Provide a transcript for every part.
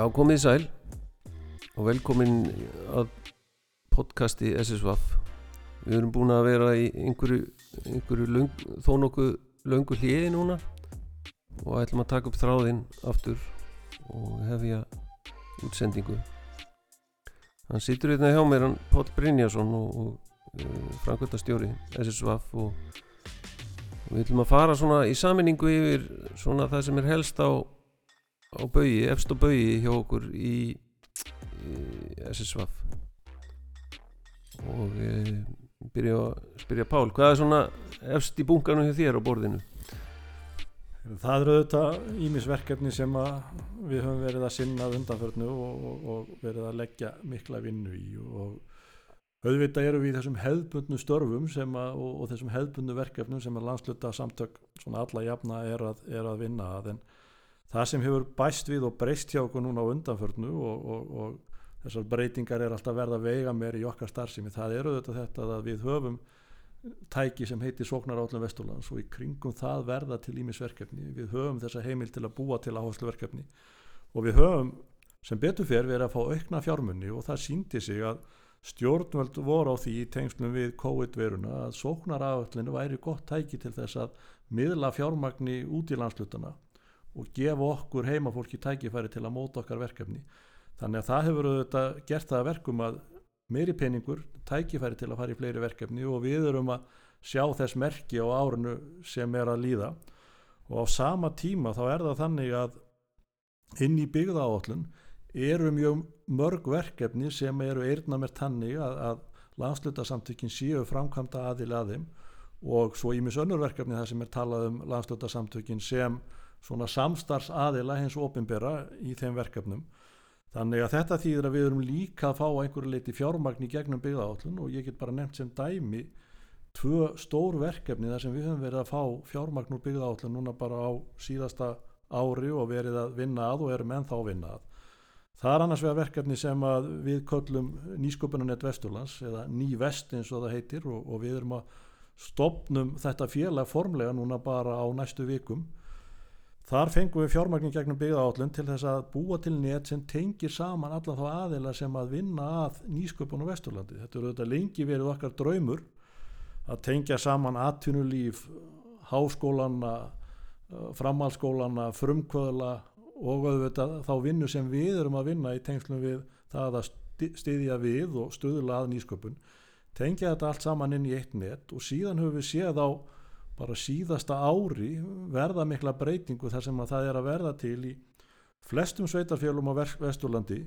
Já, komið í sæl. Og velkomin að podcasti SSVAF Við erum búin að vera í einhverju, einhverju löng, þó nokkuð löngu hliði núna. Og ætlum að taka upp þráðinn aftur og hefja útsendingu. Hann situr hérna hjá mér, hann Páll Brynjarsson og, og uh, framkvæmtastjóri SSVAF og, og við ætlum að fara svona í saminningu yfir svona það sem er helst á á baugi, efst á baugi hjá okkur í, í SSVAF og e, byrja að spyrja Pál, hvað er svona efst í bunkanum hjá þér á borðinu? Það eru auðvitað ímisverkefni sem við höfum verið að sinna undanförnu og, og, og verið að leggja mikla vinnu í. Og auðvitað eru við í þessum hefðbundnu störfum að, og, og þessum hefðbundnu verkefnum sem að landsluta samtök svona alla jafna er að, er að vinna að. En það sem hefur bæst við og breyst hjá okkur núna á undanförnu og, og, og þessar breytingar er alltaf verða veiga meir í okkar starfsemi. Það eru þetta þetta að við höfum tæki sem heitir Sóknarállum Vesturlands og í kringum það verða til ímisverkefni við höfum þessa heimil til að búa til áhersluverkefni og við höfum sem betur fer verið að fá aukna fjármunni og það síndi sig að stjórnvöld voru á því í tengslum við COVID-veruna að Sóknarállinu væri gott tæki til þess að miðla fjármagni út í landslutana og gefa okkur heimafólki tækifæri til að móta okkar verkefni. Þannig að það hefur auðvitað gert það verkum að meiri peningur tækifæri til að fara í fleiri verkefni og við erum að sjá þess merki á árinu sem er að líða. Og á sama tíma þá er það þannig að inn í byggða áallun eru mjög mörg verkefni sem eru eirna með tannig að, að landslutasamtökin séu framkvæmda aðil að þeim og svo ímis önnurverkefni það sem er talað um landslutasamtökin sem svona samstarfs aðila hins ofinbera í þeim verkefnum. Þannig að þetta þýðir að við erum líka að fá einhverju leiti fjármagn í gegnum byggðaállun og ég get bara nefnt sem dæmi tvö stór verkefni þar sem við höfum verið að fá fjármagn úr byggðaállun núna bara á síðasta ári og verið að vinna að og erum ennþá að vinna að. Það er annars vegar verkefni sem við köllum nýsköpunanett Vesturlands eða Nývest eins og það heitir og, og við erum að stopnum þetta félag formlega núna bara á næstu vikum Þar fengum við fjármagnin gegnum byggðaállun til þess að búa til net sem tengir saman alla þá aðila sem að vinna að nýsköpun og vesturlandi. Þetta eru þetta lengi verið okkar draumur að tengja saman atvinnulíf, háskólana, eh, framhalskólana, frumkvöðla og auðvitað þá vinnu sem við erum að vinna í tengslum við það að stiðja við og stuðla að nýsköpun. Tengja þetta allt saman inn í eitt net og síðan höfum við séð á bara síðasta ári verða mikla breytingu þar sem að það er að verða til í flestum sveitarfjölum á Vesturlandi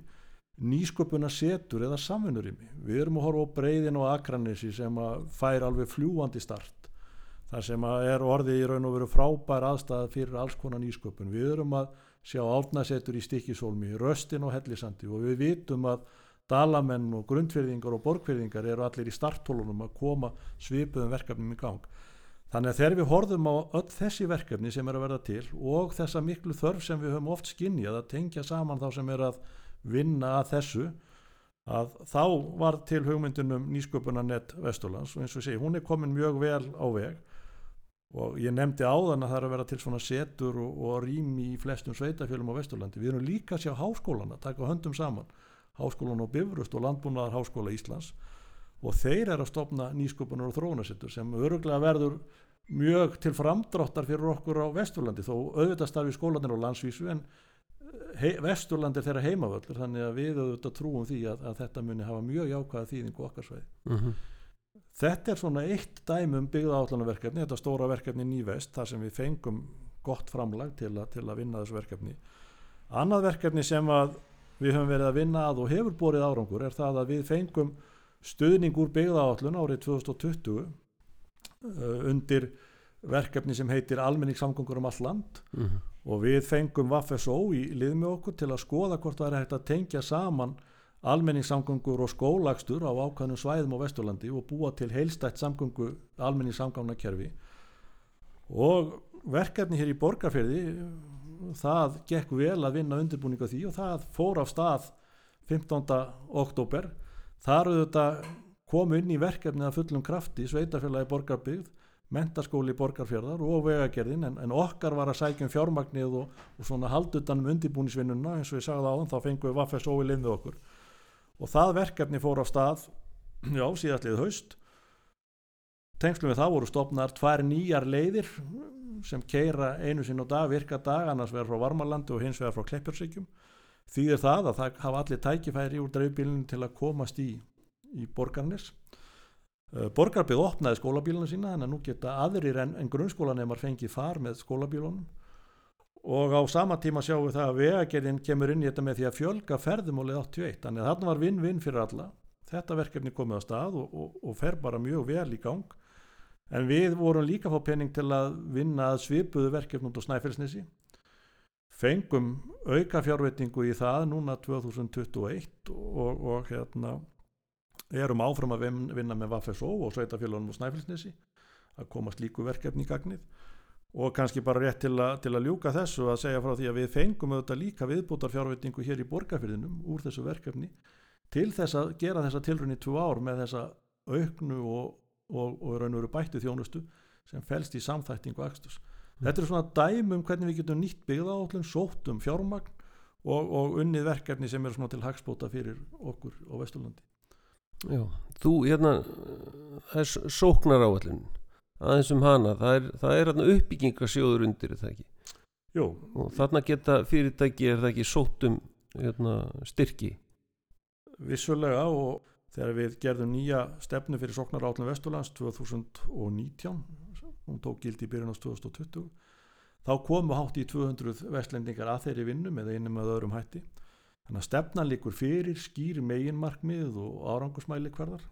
nýsköpuna setur eða samfunnurimi. Við erum að horfa á breyðin og akranissi sem að fær alveg fljúandi start. þar sem að er orðið í raun og veru frábær aðstæða fyrir alls konar nýsköpun. Við erum að sjá álnasetur í stikisólmi, röstin og hellisandi og við vitum að dalamenn og grundfyrðingar og borgfyrðingar eru allir í starttólunum að koma svipuðum verkefnum í gang. Þannig að þegar við horfum á öll þessi verkefni sem er að verða til og þessa miklu þörf sem við höfum oft skinnjað að tengja saman þá sem er að vinna að þessu að þá var til hugmyndunum nýsköpunarnett Vesturlands. Og eins og sé, hún er komin mjög vel á veg. Og ég nefndi áðan að það er að vera til svona setur og, og rými í flestum sveitafjölum á Vesturlandi. Við erum líka að sjá háskólana, taka höndum saman, háskólan á Bifröst og Landbúnaðar Háskóla Íslands. Og þeir eru að stopna nýsköpunar og þróunasettur sem öruglega verður mjög til framdráttar fyrir okkur á Vesturlandi þó auðvitað starfi skólanir á landsvísu en eh, hei, Vesturlandi er þeirra heimavöldur þannig að við auðvitað trúum því að, að þetta muni hafa mjög jákvæða þýðingu okkar sveið. Mm -hmm. Þetta er svona eitt dæmum byggða átlanaverkefni, þetta stóra verkefni Nývest þar sem við fengum gott framlag til, a, til að vinna þessu verkefni. Annað verkefni sem við höfum verið að vinna að og hefur borið árangur er það að við fengum stuðning úr byggðaállun árið 2020 uh, undir verkefni sem heitir almenningssamgöngur um all land mhm. -huh. og við fengum Vaffesó í lið með okkur til að skoða hvort það er hægt að tengja saman almenningssamgöngur og skólagstur á ákvæðnum svæðum á Vesturlandi og búa til heilstætt samgöngu almenningssamgangnakerfi og verkefni hér í borgarferði það gekk vel að vinna undirbúninga því og það fór á stað 15. oktober Þar auðvitað kom inn í verkefni að fullum krafti sveitafélagi borgarbygð mentaskóli borgarfjörðar og vegagerðin en, en okkar var að sækja um fjármagnið og, og svona haldutanum undirbúnisvinnuna eins og ég sagði áðan þá fengum við Vaffes linn við okkur. Og það verkefni fór á stað já síðastlið haust. Tengslum við það voru stopnar tvær nýjar leiðir sem keira einu sinn á dag, virka dag annars vegar frá Varmalandi og hins vegar frá Kleppjörnsvíkjum þýðir það að það hafa allir tækifæri úr dreifbílunum til að komast í, í borgarnis uh, borgarbið opnaði skólabílunum sína þannig að nú geta aðrir en, en grunnskólanemar fengið far með skólabílunum. Og á sama tíma sjáum við það að vegagerðin kemur inn í þetta með því að fjölga ferðumólið 81 þannig að þarna var vinn-vinn fyrir alla. Þetta verkefni komið á stað og, og, og fer bara mjög vel í gang. En við vorum líka fá penning til að vinna að svipuðu verkefnum út á Snæfellsnesi. Fengum auka fjárvetningu í það núna 2021 og, og hérna erum áfram að vinna með Vaffesó og Sveitafélagum og Snæfellsnesi að komast líku verkefni í gagnið. Og kannski bara rétt til, a, til að ljúka þessu að segja frá því að við fengum auðvitað líka viðbútar fjárvetningu hér í borgarfyrðinum úr þessu verkefni til þess að gera þessa tilrunni tvo ár með þessa auknu og, og, og raun og veru bættu þjónustu sem fælst í samþættingu akstus Þetta er svona dæmum hvernig við getum nýtt byggðaállum, sóttum fjármagn og, og unnið verkefni sem eru svona til hagspóta fyrir okkur á Vesturlandi. Já, þú hérna, það er sóknar áallin, aðeins um hana, það er, það er hérna uppbyggingasjóður undir þetta ekki? Jú. Og þarna geta fyrirtæki, er það ekki sóttum hérna, styrki? Vissulega og þegar við gerðum nýja stefnu fyrir sóknar áallin Vesturlands 2019 hún tók gildi í byrjun á 2020 þá komu hátt í 200 vestlendingar að þeirri vinnu með einum eða öðrum hætti þannig að stefnan líkur fyrir skýr meginmarkmið og árangusmæli hverðar.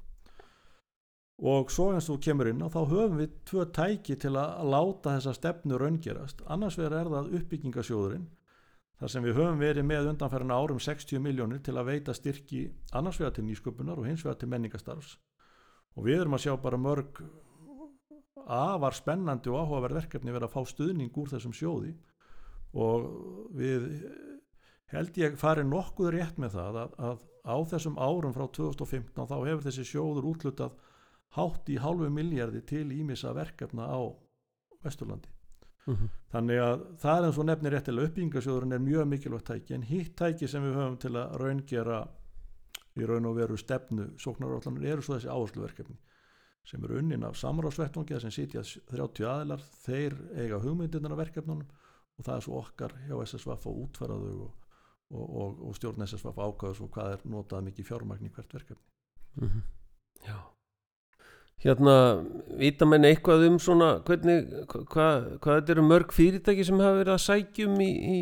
Og svo eins og kemur inn á þá höfum við tvö tæki til að láta þessa stefnu raungerast. Annars vegar er það uppbyggingasjóðurinn þar sem við höfum verið með undanferðina árum 60 miljónir til að veita styrki annars vegar til nýsköpunar og hins vegar til menningastarfs og við erum að sjá bara mörg afar spennandi og áhugaverð verkefni verið að fá stuðning úr þessum sjóði. Og við held ég farið nokkuð rétt með það að, að á þessum árum frá 2015 þá hefur þessi sjóður útlutað hátt í hálfu miljardi til ímissa verkefna á Vesturlandi uh mhm. -huh. þannig að það er eins og nefnir réttilega uppbyggingasjóðurinn er mjög mikilvægt tæki en hitt tæki sem við höfum til að raungera í raun og veru stefnu sóknarállanur eru svo þessi áhersluverkefni sem eru unnin af samráðsvettvangi sem sitja 30 aðilar þeir eiga hugmyndirnar af verkefnunum og það er svo okkar hjá SSVF að útfæra þau og, og, og, og stjórn SSVF ákvæðus og hvað er notað mikið fjármagn í hvert verkefni. Mm -hmm. Já. Hérna, vita menn eitthvað um svona hvernig, hvað, hvað þetta eru mörg fyrirtæki sem hafa verið að sækjum í, í,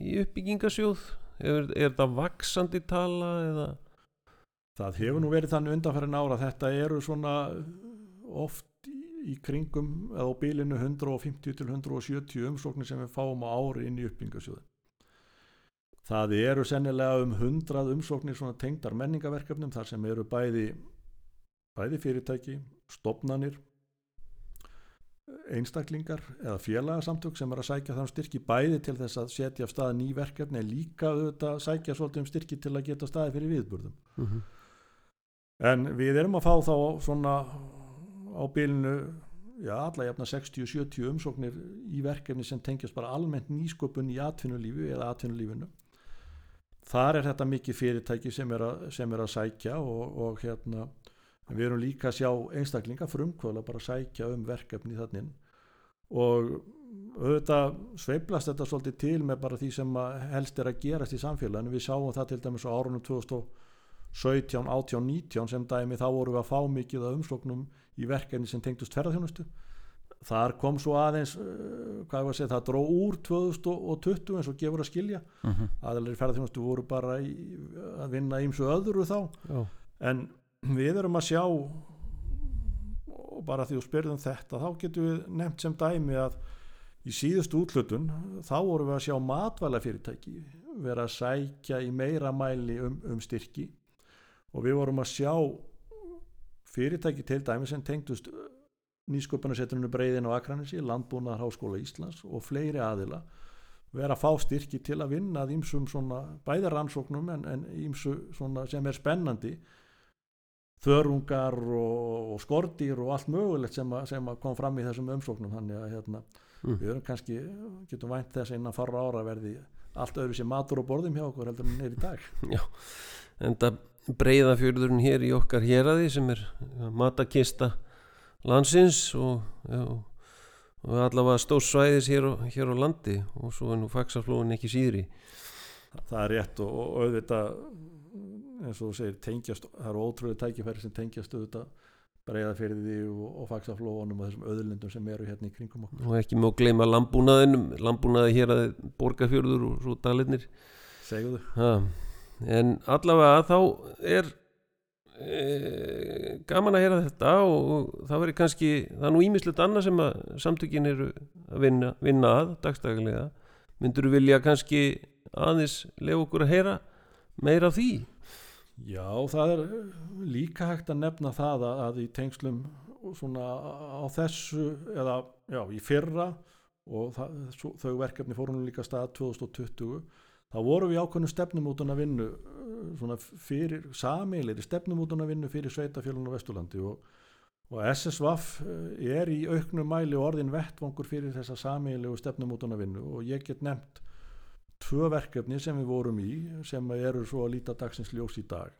í uppbyggingasjóð er, er það vaksandi tala eða? Það hefur nú verið þannig undanferðin ára þetta eru svona oft í kringum eða á bílinu 150 til 170 umsóknir sem við fáum á ári inn í uppbyggingasjóðin það eru sennilega um 100 umsóknir svona tengdar menningaverkefnum þar sem eru bæði bæði fyrirtæki, stopnanir einstaklingar eða félagsamtök sem er að sækja þann styrki bæði til þess að setja af staði ný verkefni en líka auðvitað sækja svolítið um styrki til að geta staði fyrir viðburðum mhm. -huh en við erum að fá þá svona á bylnu já, alla jafna 60-70 umsóknir í verkefni sem tengjast bara almennt nýsköpun í atvinnulífi eða atvinnulífinu þar er þetta mikið fyrirtæki sem er að, sem er að sækja og, og hérna við erum líka að sjá einstaklinga frumkvöla bara að sækja um verkefni þannig og auðvitað sveiblast þetta svolítið til með bara því sem helst er að gerast í samfélaginu. Við sáum það til dæmis á árunum 2000 17, 18, 19 sem dæmi þá vorum við að fá mikið af umsloknum í verkefni sem tengdust ferðarþjónustu þar kom svo aðeins uh, hvað ég var að segja, það dró úr 2020 eins og gefur að skilja uh mhm. -huh. aðeins ferðarþjónustu voru bara í, að vinna ímsu öðru þá Já. en við erum að sjá og bara því þú spyrðum þetta þá getum við nefnt sem dæmi að í síðust útlutun þá vorum við að sjá matvælafyrirtæki vera að sækja í meira mæli um, um styrki og við vorum að sjá fyrirtæki til dæmi sem tengdust nýsköpunarsettuninu breyðin á Akranissi, Landbúnaðar Háskóla Íslands og fleiri aðila vera að fá styrki til að vinna að ímsum svona bæðar rannsóknum en ímsu svona sem er spennandi. Þörungar og, og skordýr og allt mögulegt sem, að, sem að kom fram í þessum umsóknum. Þannig að hérna, Mm. við erum kannski getum vænt þess að innan fara ára verði allt öðru sem matur og borðum hjá okkur heldur en er í dag. En það breyða fjörðurinn hér í okkar héraði sem er matakista landsins og, já, og allavega stór svæðis hér, hér á landi og svo er nú faxaflóin ekki síðri. Það er rétt og, og auðvitað eins og þú segir tengjast það eru ótrúlega tækifæri sem tengjast auðvitað breyða fyrir því og, og faksaflóðunum og þessum öðlindum sem eru hérna í kringum okkur. Og ekki má gleyma landbúnaðinum landbúnaði hér að borgarfjörður og svo dalinnir segðu. Ha. en allavega þá er e, gaman að heyra þetta og, og það veri kannski það er nú ímislegt annað sem að samtökin eru að vinna, vinna að dagstæðilega myndur þú vilja kannski aðeins lefa okkur að heyra meira af því? Já, það er líka hægt að nefna það að, að í tengslum svona á þessu eða já, í fyrra og það, þau verkefni fórum líka stað 2020 þá vorum við ákveðnum stefnumótun að vinnu uh, svona fyrir sameilir stefnumótun að vinnu fyrir sveitafjölun á Vesturlandi og, og SSVAF er í auknum mæli orðin vettvangur fyrir þessa sameilegu stefnumótun að vinnu og ég get nefnt tvö verkefni sem við vorum í sem eru svo að líta dagsins ljós í dag.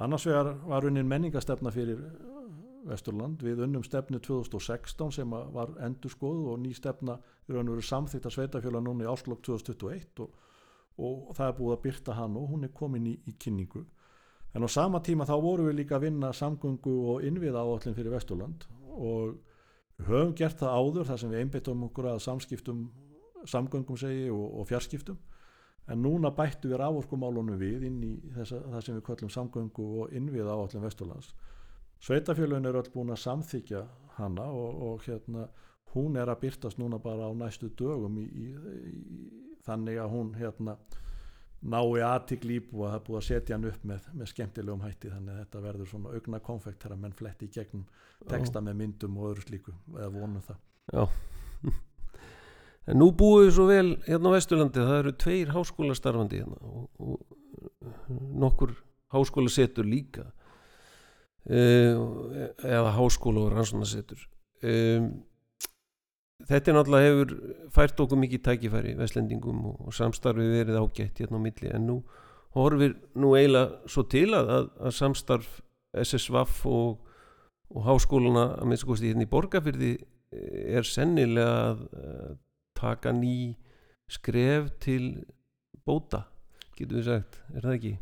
Annars vegar var unnin menningastefna fyrir uh, Vesturland. Við unnum stefnu 2016 sem var endurskoð og ný stefna í raun og veru samþýtt að sveitafjöla núna í áslokk 2021 og, og það er búið að byrta hann og hún er komin í, í kynningu. En á sama tíma þá vorum við líka að vinna samgöngu og innviða áallin fyrir Vesturland og höfum gert það áður þar sem við einbyttum okkur að samskiptum samgöngum segi og, og fjarskiptum. En núna bættu við rávorkumálunum við inn í þessa, það sem við kallum samgöngu og innviða áallin Vesturlands. Sveitafjölun er öll búin að samþykja hana og, og hérna hún er að byrtast núna bara á næstu dögum í, í, í, þannig að hún hérna nái aðtikl íbúa að er búið að setja hann upp með, með skemmtilegum hætti þannig að þetta verður svona augna konfekt þegar menn fletti í gegnum texta með myndum og öðru slíku eða vonum það. Já. En nú búum við svo vel hérna á Vesturlandi það eru tveir háskólastarfandi hérna og, og nokkur háskólasetur líka. Uh, eða háskóla og rannsónasetur um, Þetta er náttúrulega hefur fært okkur mikið tækifæri vestlendingum og, og samstarfi verið ágætt hérna á milli. En nú horfir nú eiginlega svo til að, að, að samstarf SSVAF og, og háskóluna að minnst kosti hérna í Borgafyrði er sennilega að, að taka ný skref til bóta getur við sagt, er það ekki?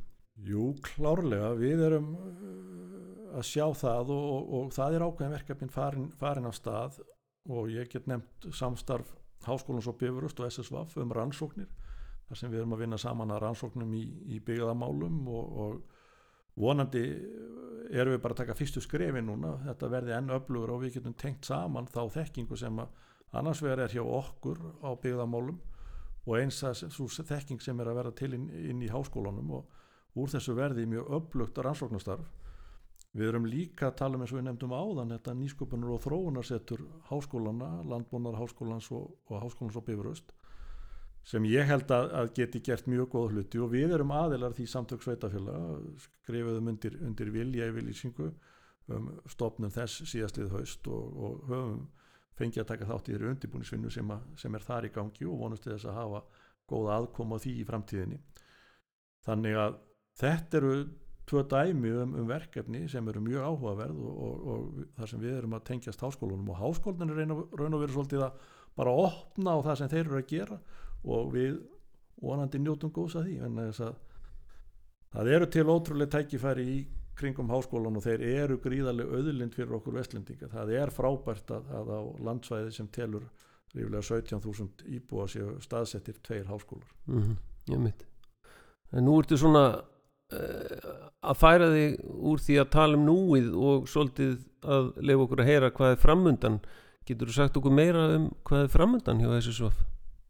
Jú, klárlega, við erum uh, að sjá það og, og það er ákveðin verkefnin farin, farin á stað og ég get nefnt samstarf Háskólans og Bifurust og SSVAF um rannsóknir þar sem við erum að vinna saman að rannsóknum í, í byggðamálum og, og vonandi erum við bara að taka fyrstu skrefi núna, þetta verði enn öflugur og við getum tengt saman þá þekkingu sem að annars vegar er hjá okkur á byggðamálum og eins að svo þekking sem er að vera til inn, inn í háskólanum og úr þessu verði mjög öflugt rannsóknastarf Við erum líka að tala um eins og við nefndum áðan þetta nýsköpunar og þróunarsettur háskólana, landbúnar háskólans og, og háskólans og bifuröst sem ég held að, að geti gert mjög góða hluti. Og við erum aðilar því samtök sveitafélag skrifuðum undir, undir vilja í viljýsingu um stopnum þess síðastlið haust og, og höfum fengið að taka þátt í þeirri undirbúnisvinnu sem, að, sem er þar í gangi og vonast til þess að hafa góða aðkoma því í framtíðinni. Þannig að þetta eru tvö dæmi um, um verkefni sem eru mjög áhugaverð og, og, og þar sem við erum að tengjast háskólunum og háskólunum er raun og verið svolítið að bara opna á það sem þeir eru að gera og við vonandi njótum góðs að því en þess að það eru til ótrúlega tækifæri í kringum háskólan og þeir eru gríðarlega öðlind fyrir okkur vestlendinga. Það er frábært að, að á landsvæði sem telur rífilega 17.000 íbúa séu staðsettir tveir háskólar. Mm -hmm, Ég mitt En nú ertu svona að færa þig úr því að tala um núið og svolítið að lefa okkur að heyra hvað er framundan getur þú sagt okkur meira um hvað er framundan hjá svof?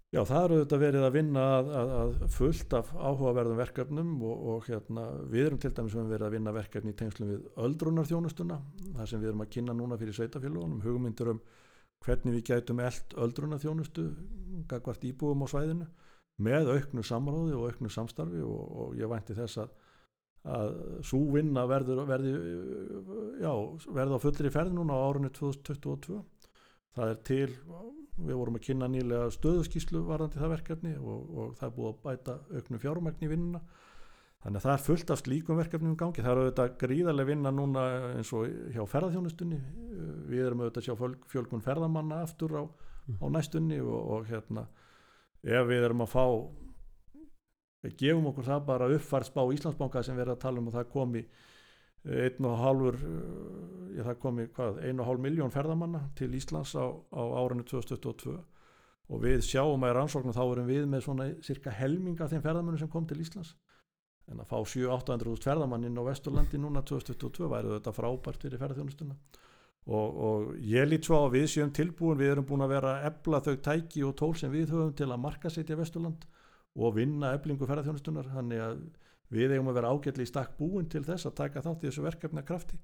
Já, það eru þetta verið að vinna að, að, að fullt af áhugaverðum verkefnum og, og hérna, við erum til dæmis verið að vinna verkefni í tengslum við öldrunarþjónustuna, þar sem við erum að kynna núna fyrir sveitafélagunum, hugmyndur um hvernig við gætum eld öldrunarþjónustu gagvart íbúum á svæðinu með auknu samráði og auknu samstarfi og, og ég vænti þess að, að svo vinna verður verði, já, verði á fullri ferð núna á árunni 2022 það er til við vorum að kynna nýlega stöðuskíslu varðandi það verkefni og, og það er búið að bæta auknu fjármækni í vinnuna. Þannig að það er fullt af slíkum verkefnum gangi. Það er auðvitað gríðarlega vinna núna eins og hjá ferðarþjónustunni við erum auðvitað að sjá fjölkun ferðamanna aftur á, á næstunni og, og hérna ef við erum að fá við gefum okkur það bara uppfærsbá Íslandsbanka sem erum að tala um og það komi einn og hálfur já, það komi hvað, einn og hálf miljón ferðamanna til Íslands á, á árinu 2022 og við sjáum að í rannsóknum þá erum við með svona cirka helminga þeim ferðamannum sem kom til Íslands. En að fá 7-800 ferðamann inn á Vesturlandi núna 2022 væri þetta frábært fyrir ferðarþjónustuna og, og ég lít svo á við séum tilbúin, við erum búin að vera að ebla þau tæki og tól sem við höfum til að marka setja Vesturland og vinna eblingu ferðarþjónustunar þannig að við eigum að vera ágætli í stakk búin til þess að taka þátt í þessu verkefni að krafti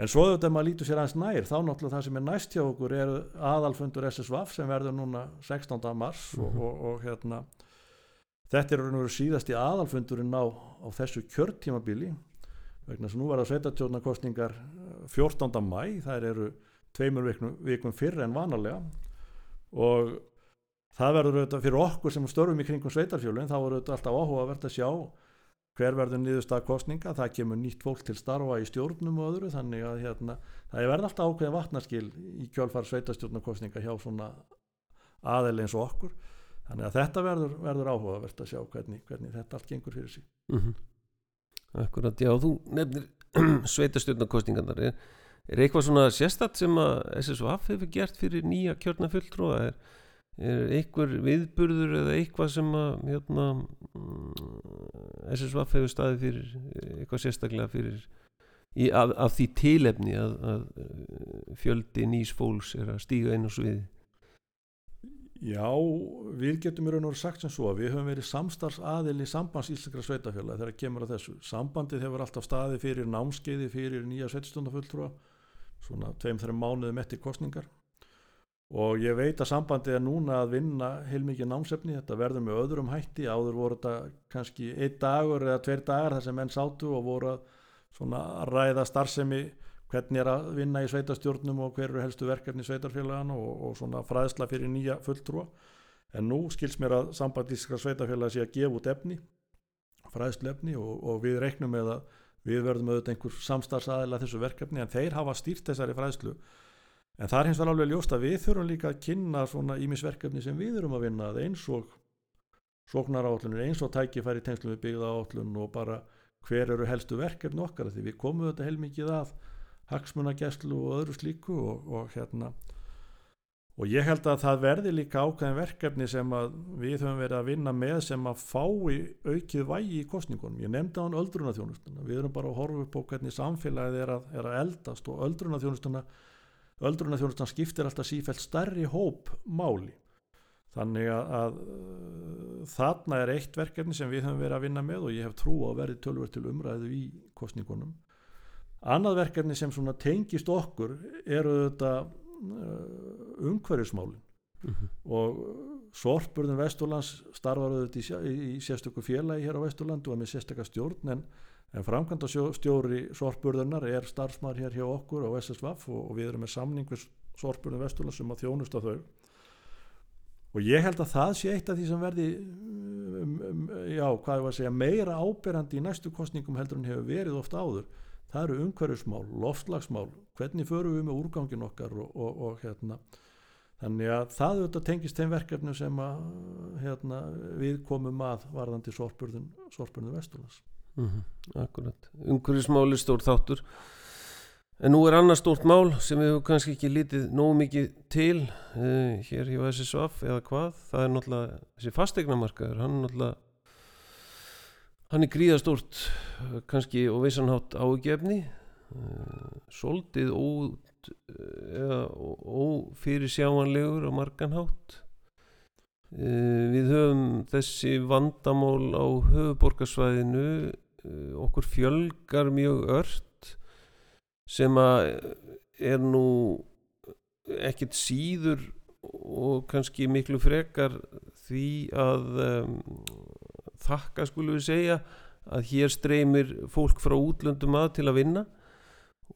en svo auðvitað maður lítur sér aðeins nær þá náttúrulega það sem er næst hjá okkur er aðalfundur SSVAF sem verður núna 16. mars mm -hmm. og, og, og hérna þetta er raun og veru síðast í aðalfundurinn á, á þessu kjörtímabili vegna sem nú var það sveitatjóðnarkostningar 14. mæ það eru tveimur vikum, vikum fyrr en vanalega og það verður auðvitað fyrir okkur sem störfum í kringum sveitarfjölun þá verður auðvitað alltaf áhugavert að sjá hver verður niðurstað kostninga það kemur nýtt fólk til starfa í stjórnum og öðru þannig að hérna, það er verið alltaf ákveðin vatnarskil í kjölfar sveitarstjórnarkostninga hjá svona aðeil eins og okkur. Þannig að þetta verður, verður áhugavert að sjá hvernig, hvernig þetta allt gengur fyrir sig. Mm -hmm. Akkurat, já, þú nefnir sveitarstjórnarkostningarnar er, er eitthvað svona sérstatt sem að SSVF hefur gert fyrir nýja kjörnafulltrúa er er einhver viðburður eða eitthvað sem að hérna, mm, SSVF hefur staðið fyrir eitthvað sérstaklega fyrir í, af, af því tilefni að, að fjöldi nýs fólks er að stíga inn á sviði Já, við getum í raun og verið sagt sem svo að við höfum verið samstarfsaðil í sambands íslenskra sveitafjöla þegar kemur að þessu. Sambandið hefur alltaf staðið fyrir námskeiði fyrir nýja sveitstjóndafulltrúa svona tveim-þreim mánuðum eftir kostningar og ég veit að sambandið er núna að vinna heilmikið námsefni, þetta verður með öðrum hætti, áður voru þetta kannski einn dagur eða tveir dagar þar sem menn sátu og voru að ræða starfsemi hvernig er að vinna í sveitastjórnum og hver eru helstu verkefni í sveitarfélagana og, og svona fræðsla fyrir nýja fulltrúa. En nú skils mér að sambandíska sveitafélag sé að gefa út efni fræðslu efni og, og við reiknum með að við verðum auðvitað einhver samstarfsaðila þessu verkefni. En þeir hafa stýrt þessari fræðslu en það er hins vegar alveg ljóst að við þurfum líka að kynna svona ímisverkefni sem við erum að vinna eins og sóknaráallunir eins og tækifæri tengslu við byggðaáallun og bara hver eru helstu verkefni okkar því við komum þetta heilmikið að hagsmunagesslu og öðru slíku og, og hérna og ég held að það verði líka ákveðin verkefni sem að við höfum verið að vinna með sem að fái aukið vægi í kostningunum. Ég nefndi á hann öldrunarþjónustuna. Við erum bara að horfa upp á hvernig samfélagið er að, er að eldast og öldrunarþjónustuna öldrunarþjónustan skiptir alltaf sífælt starri hóp máli þannig að, að þarna er eitt verkefni sem við höfum verið að vinna með og ég hef trú á að verði tölverð til umræðu í kostningunum annað verkefni sem tengist okkur eru þetta uh, umhverjusmálin uh mhm. -huh. og Sorpurðun Vesturlands starfar auðvitað í, í sérstöku félagi hér á Vesturlandu og með sérstöka stjórn en en framkvæmda stjóri sorpurðunar er starfsmar hér hjá okkur á SSVF og, og við erum með samning við sorpurðun Vesturlands sem um að þjónust á þau. Og ég held að það sé eitt af því sem verði um, um, já, hvað ég var að segja meira áberandi í næstu kostningum heldur en hefur verið ofta áður. Það eru umhverjusmál, loftlagsmál hvernig förum við með úrgangin okkar og, og, og hérna. Þannig að það auðvitað tengist þeim verkefnum sem að hérna, við komum að varðandi sorpurðun Vesturlands Mm -hmm, akkurat, umhverfismáli stór þáttur. En nú er annað stórt mál sem við hefum kannski ekki lítið nógu mikið til uh, hér hjá SSVF eða hvað, það er náttúrulega þessi fastegnamarkaður, hann náttúrulega hann er gríðastórt kannski og vissanhátt ágefni uh, soldið út eða ófyrir sjáanlegur á marganhátt við höfum þessi vandamál á höfuborgarsvæðinu Eh, okkur fjölgar mjög ört sem að er nú ekkit síður og kannski miklu frekar því að um, þakka skulum við segja að hér streymir fólk frá útlöndum að til að vinna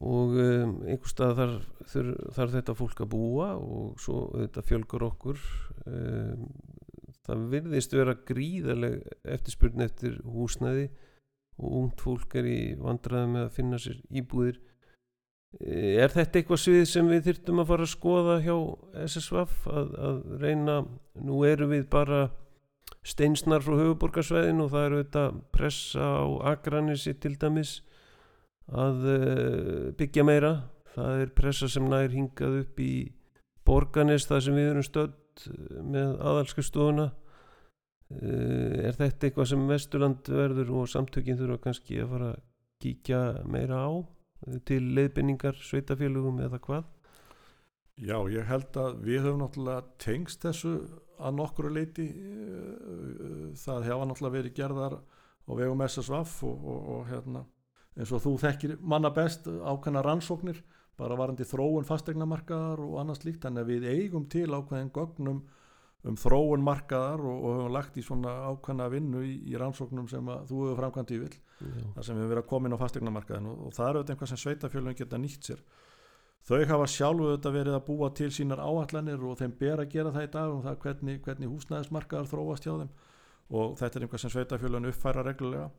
og um, einhver stað þar, þar, þar þetta fólk að búa og svo þetta fjölgur okkur. Um, það virðist vera gríðarleg eftirspurn eftir húsnæði og ungt fólk er í vandræði með að finna sér íbúðir. Er þetta eitthvað svið sem við þyrtum að fara að skoða hjá SSVF að, að reyna nú eru við bara steinsnar frá höfuborgarsvæðin og það eru þetta pressa á Akranissi til dæmis að uh, byggja meira það er pressa sem nær hingað upp í borganis það sem við erum stödd með aðalskustofuna uh, er þetta eitthvað sem Vesturland verður og samtökinn þurfa kannski að fara að kíkja meira á til leiðbynningar sveitafélugum eða hvað? Já, ég held að við höfum náttúrulega tengst þessu að nokkru leiti eh, það hefa náttúrulega verið gerðar á vegum SSVF og, og, og hérna, eins og þú þekkir manna best ákveðna rannsóknir bara varandi þróun fastegnamarkaðar og annars líkt, þannig að við eigum til ákveðin gögnum um þróun markaðar og, og höfum lagt í svona ákveðna vinnu í, í rannsóknum sem þú hefur framkvæmt í vill þar sem við hefur verið að koma inn á fastegnamarkaðin og, og það eru eitthvað sem sveitafjölun geta nýtt sér. Þau hafa sjálfu þetta verið að búa til sínar áallanir og þeim ber að gera það í dag um það hvernig, hvernig húsnæðismarkaðar þróast hjá þeim og þetta er einhvað sem sveitafjölun uppfæra reglulega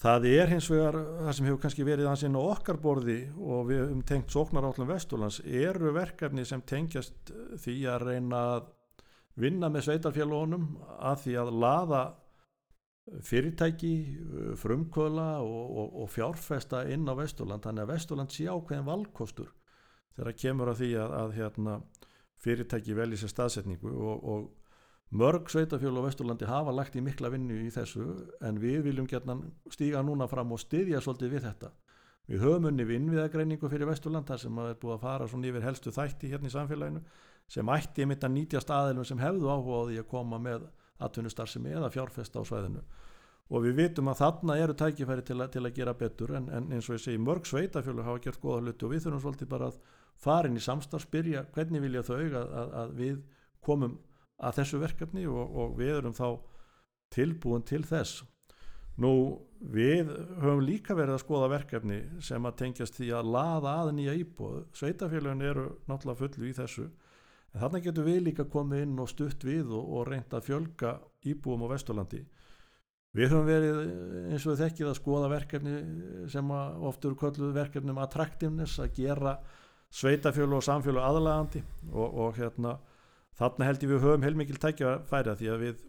það er hins vegar það sem hefur kannski verið hans inn á okkar borði og við um tengt sóknarállum Vesturlands eru verkefni sem tengjast því að reyna að vinna með sveitafjölunum að því að laða fyrirtæki, frumkvöla og, og, og fjárfesta inn á Vesturland. Þannig að Vesturland sé ákveðin valkostur þegar kemur að því að, að hérna, fyrirtæki velji sér staðsetningu og, og mörg sveitafjölu á Vesturlandi hafa lagt í mikla vinnu í þessu en við viljum gætna stíga núna fram og styðja svolítið við þetta. Við höfum unni vinnviðagreiningu fyrir Vesturland þar sem er búið að fara svona yfir helstu þætti hérna í samfélaginu sem ætti mitt að nýtja staðilum sem hefðu áhuga á því að koma með atvinnustarfsemi eða fjárfesta á svæðinu. Og við vitum að þarna eru tækifæri til, til að gera betur en, en eins og ég segi mörg sveitafjölu hafa gert goða hluti og við þurfum svolítið bara að fara inn í samstarf spyrja hvernig vilja þau að, að, að við komum að þessu verkefni og, og við erum þá tilbúin til þess. Nú við höfum líka verið að skoða verkefni sem að tengjast því að laða að nýja íbúð. Sveitafjölun eru náttúrulega fullu í þessu en þarna getur við líka komið inn og stutt við og, og reynd að fjölga íbúum á Vesturlandi. Við höfum verið eins og þekkið að skoða verkefni sem oftur kölluð verkefni um attraktivness að gera sveitafjölu og samfjölu aðlagandi og, og hérna þarna held ég við höfum heilmikil tækja að því að við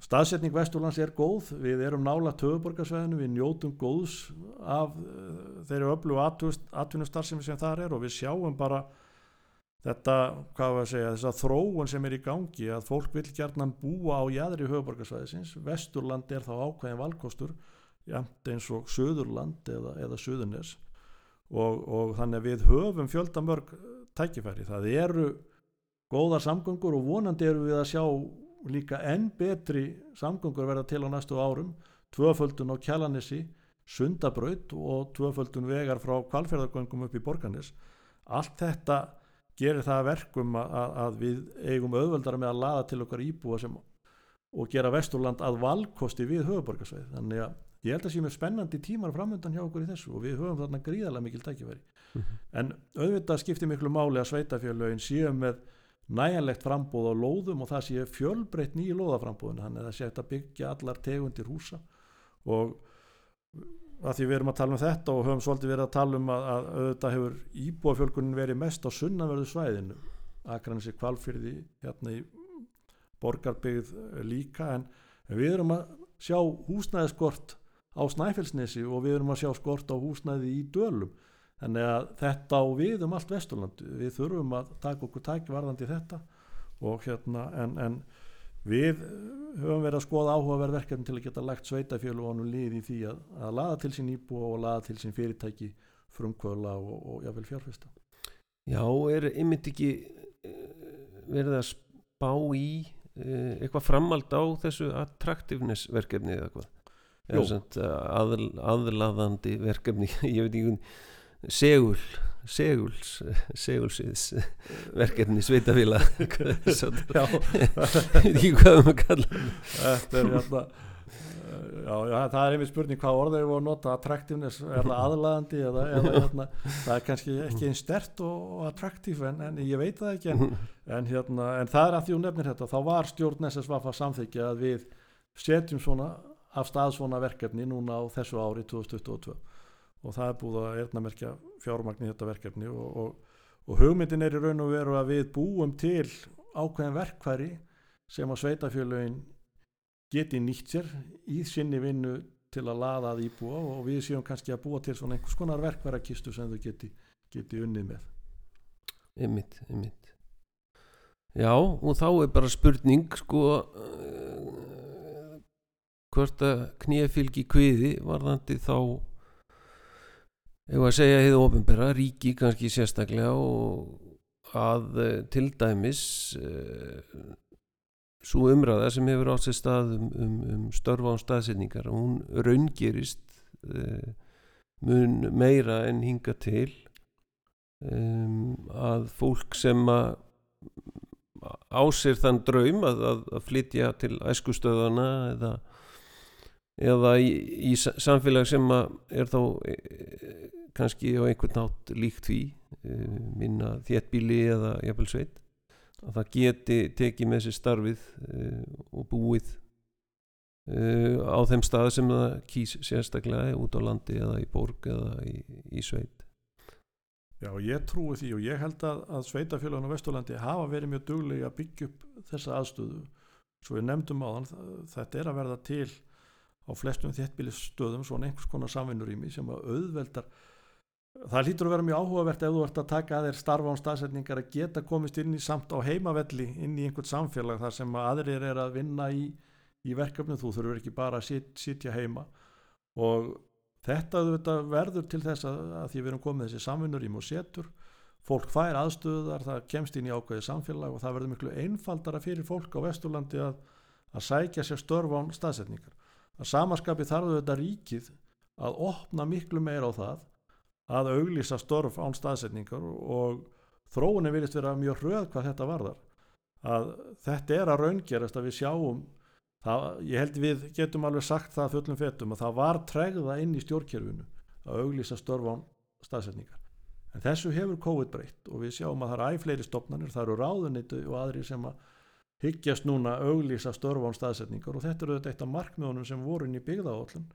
staðsetning Vesturlands er góð. Við erum nála töfuborgarsvæðinu við njótum góðs af uh, þeirri öllu atvinnustarfsemi sem þar er og við sjáum bara þetta, hvað var að segja, þessa þróun sem er í gangi að fólk vil gerðnan búa á jæðri höfuborgarsvæðisins, Vesturland er þá ákveðin valkostur, jæmt eins og Suðurland eða, eða Suðurnes. Og, og þannig að við höfum fjöldamörg tækifæri, það eru góðar samgöngur og vonandi eru við að sjá líka enn betri samgöngur verða til á næstu árum, tvöföldun á Kjallanessi, Sundabraut og tvöföldun vegar frá kvalferðargöngum upp í Borganes, allt þetta gerir það verkum að, að við eigum auðvöldara með að laða til okkar íbúa sem, og gera Vesturland að valkosti við höfuborgarsveið þannig að ég held að sé með spennandi tímar framöndan hjá okkur í þessu og við höfum þarna gríðarlega mikil tækifæri. -hmm. en auðvitað skiptir miklu máli að sveitafjörlaugin séu með næjanlegt frambóð á lóðum og það séu fjölbreytt nýju lóðaframbóðinu þannig að það séu að byggja allar tegundir húsa. Og að því við erum að tala um þetta og höfum svolítið verið að tala um að, að auðvitað hefur íbúafjölkunin verið mest á sunnanverðu svæðinu Akranissi kvalfyrði hérna í borgarbyggð líka en við erum að sjá húsnæðiskort á Snæfellsnesi og við erum að sjá skort á húsnæði í dölum þannig að þetta á við um allt Vesturland við þurfum að taka okkur tækvarðandi þetta og hérna en, en Við höfum verið að skoða áhugaverð verkefni til að geta lagt sveitafjölu og hann líði í því að, að laða til sín íbúa og laða til sín fyrirtæki frumkvöla og, og jáfnveil fjárfesta. Já, er ymmit ekki eh, verið að spá í eh, eitthvað framald á þessu attraktivnes verkefni eða hvað? Aðl, aðlaðandi verkefni, ég veit ekki, segul seguls segulsins verkefni sveitafíla ekki hvað að kalla þetta er hérna Já, já, það er einmitt spurning hvað orðið við að nota attractiveness, er það aðlaðandi eða, eða hérna, það er kannski ekki einn stert og, og attraktív en, en ég veit það ekki en, en, hérna, en það er að því hún nefnir þetta, þá var stjórn SSVF að samþykja að við setjum svona af stað svona verkefni núna á þessu ári 2022 og það er búið að erðnamerkja fjármagn í þetta verkefni og, og, og hugmyndin er í raun og veru að við búum til ákveðin verkværi sem að sveitafjölögin geti nýtt sér í sinni vinnu til að laða að íbúa og við séum kannski að búa til svona einhvers konar verkværakistu sem þau geti, geti unnið með. Ymmitt, ymmitt Já, og þá er bara spurning sko uh, hvort að knýjafylgi kviði varðandi þá ef að segja hefðu ofinbera, ríki kannski sérstaklega og að uh, til dæmis uh, svo umræða sem hefur átt sér stað um, um, um störfa án staðsetningar hún raungerist uh, mun meira en hinga til um, að fólk sem að á sér þann draum að, að, að flytja til æskustöðana eða, eða í, í samfélag sem er þá e, kannski á einhvern nátt líkt því e, minna þéttbíli eða jafnvel sveit að það geti tekið með sér starfið uh, og búið uh, á þeim stað sem það kýs sérstaklega út á landi eða í borg eða í, í sveit. Já, ég trúi því og ég held að, að sveitafélagin á Vesturlandi hafa verið mjög duglega að byggja upp þessa aðstöðu. Svo við nefndum á þann, þetta er að verða til á flestum þéttbílisstöðum svona einhvers konar samvinnurými sem að auðveldar það lítur að vera mjög áhugavert ef þú ert að taka að þér starfa án staðsetningar að geta komist inn í samt á heimavelli inn í einhvert samfélag þar sem aðrir er að vinna í, í verkefni þú þurfur ekki bara að sit, sitja heima. Og þetta verður til þess að, að því við erum komið þessi samvinnur í músetur fólk fær aðstöðar, það kemst inn í ákveði samfélag og það verður miklu einfaldara fyrir fólk á Vesturlandi að, að sækja sér störf án staðsetningar að samaskapi þarf þetta ríkið að opna miklu meira á það að auglýsa störf án staðsetningar og þróunin vilist vera mjög hröð hvað þetta varðar. Að þetta er að raungerast að við sjáum það, ég held við getum alveg sagt það fullum fetum að það var tregða inn í stjórnkjörfinu að auglýsa störf án staðsetningar. En þessu hefur COVID breytt og við sjáum að það eru æfleiri stopnarnir, það eru ráðunitu og aðri sem að hyggjast núna auglýsa störf án staðsetningar og þetta eru þetta eitt af markmiðunum sem voru inn í byggðaállum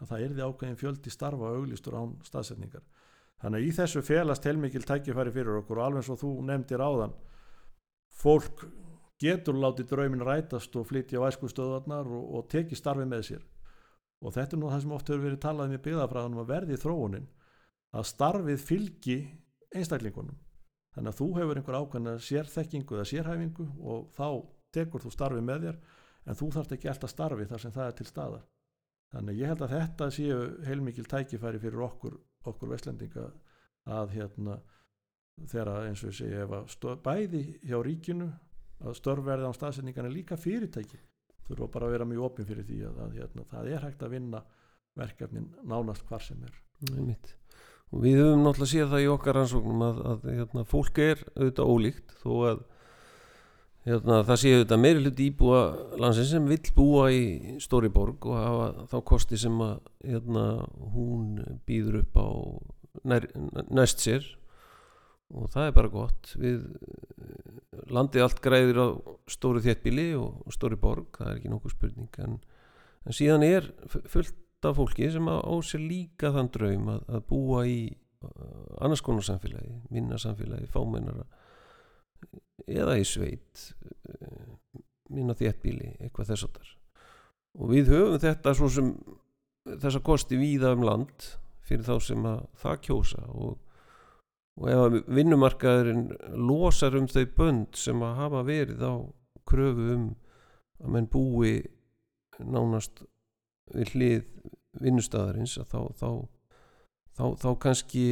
að það erði ákveðin fjöldi starfa auglýstur án staðsetningar. Þannig að í þessu felast heilmikil tækifæri fyrir okkur og alveg svo þú nefndir áðan fólk getur látið draumin rætast og flytja á æskustöðarnar og, og teki starfi með sér. Og þetta er nú það sem oft hefur verið talað um í byggðafræðanum að verði þróunin að starfið fylgi einstaklingunum þannig að þú hefur einhver ákveðna sérþekkingu eða sérhæfingu og þá tekur þú starfi með þér en þú þarfst ekki alltaf starfi þar sem það er til staðar þannig ég held að þetta séu heilmikil tækifæri fyrir okkur, okkur vestlendinga að hérna þegar eins og ég segi ef að bæði hjá ríkinu að störfverði á staðsendingarna líka fyrirtæki þurfa bara að vera mjög opinn fyrir því að, að hérna, það er hægt að vinna verkefnin nánast hvar sem er Einmitt. og við höfum náttúrulega séð það í okkar ansóknum að, að hérna, fólk er auðvitað ólíkt þó að hérna, það séu þetta meiri hluti íbúa landsins sem vill búa í Stóriborg og hafa þá kosti sem að hérna, hún býður upp á nær, næst sér. Og það er bara gott. Við landið allt græðir á stóru þéttbíli og stóri borg, það er ekki nokkuð spurning. En, en síðan er fullt af fólki sem á sér líka þann draum að, að búa í annars konar samfélagi, minna samfélagi fámennara eða í sveit eh, minna þéttbíli, eitthvað þess að þar og við höfum þetta svo sem þessa kosti víða um land fyrir þá sem að það kjósa og, og ef vinnumarkaðurinn losar um þau bönd sem að hafa verið á kröfu um að menn búi nánast við hlið vinnustæðarins þá, þá, þá, þá kannski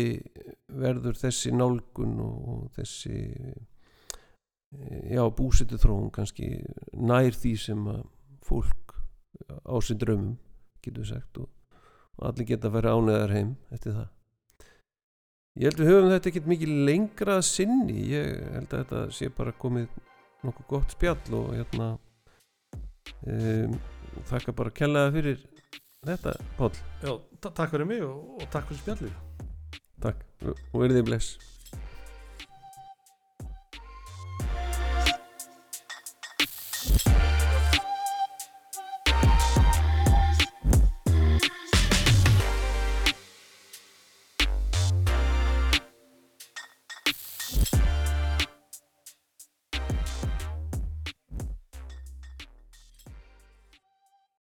verður þessi nálgun og þessi já, búsitu þróun kannski nær því sem að fólk á sér drömmum getur sagt og allir geta að vera ánæðar heim eftir það. Ég held að við höfum þetta ekkert mikið lengra að sinni. Ég held að þetta sé bara komið nokkuð gott spjall og hérna um, þakka bara kjallaða fyrir þetta Páll, Já, ta- takk fyrir mig og, og takk fyrir spjallið. Takk. Og verðið bless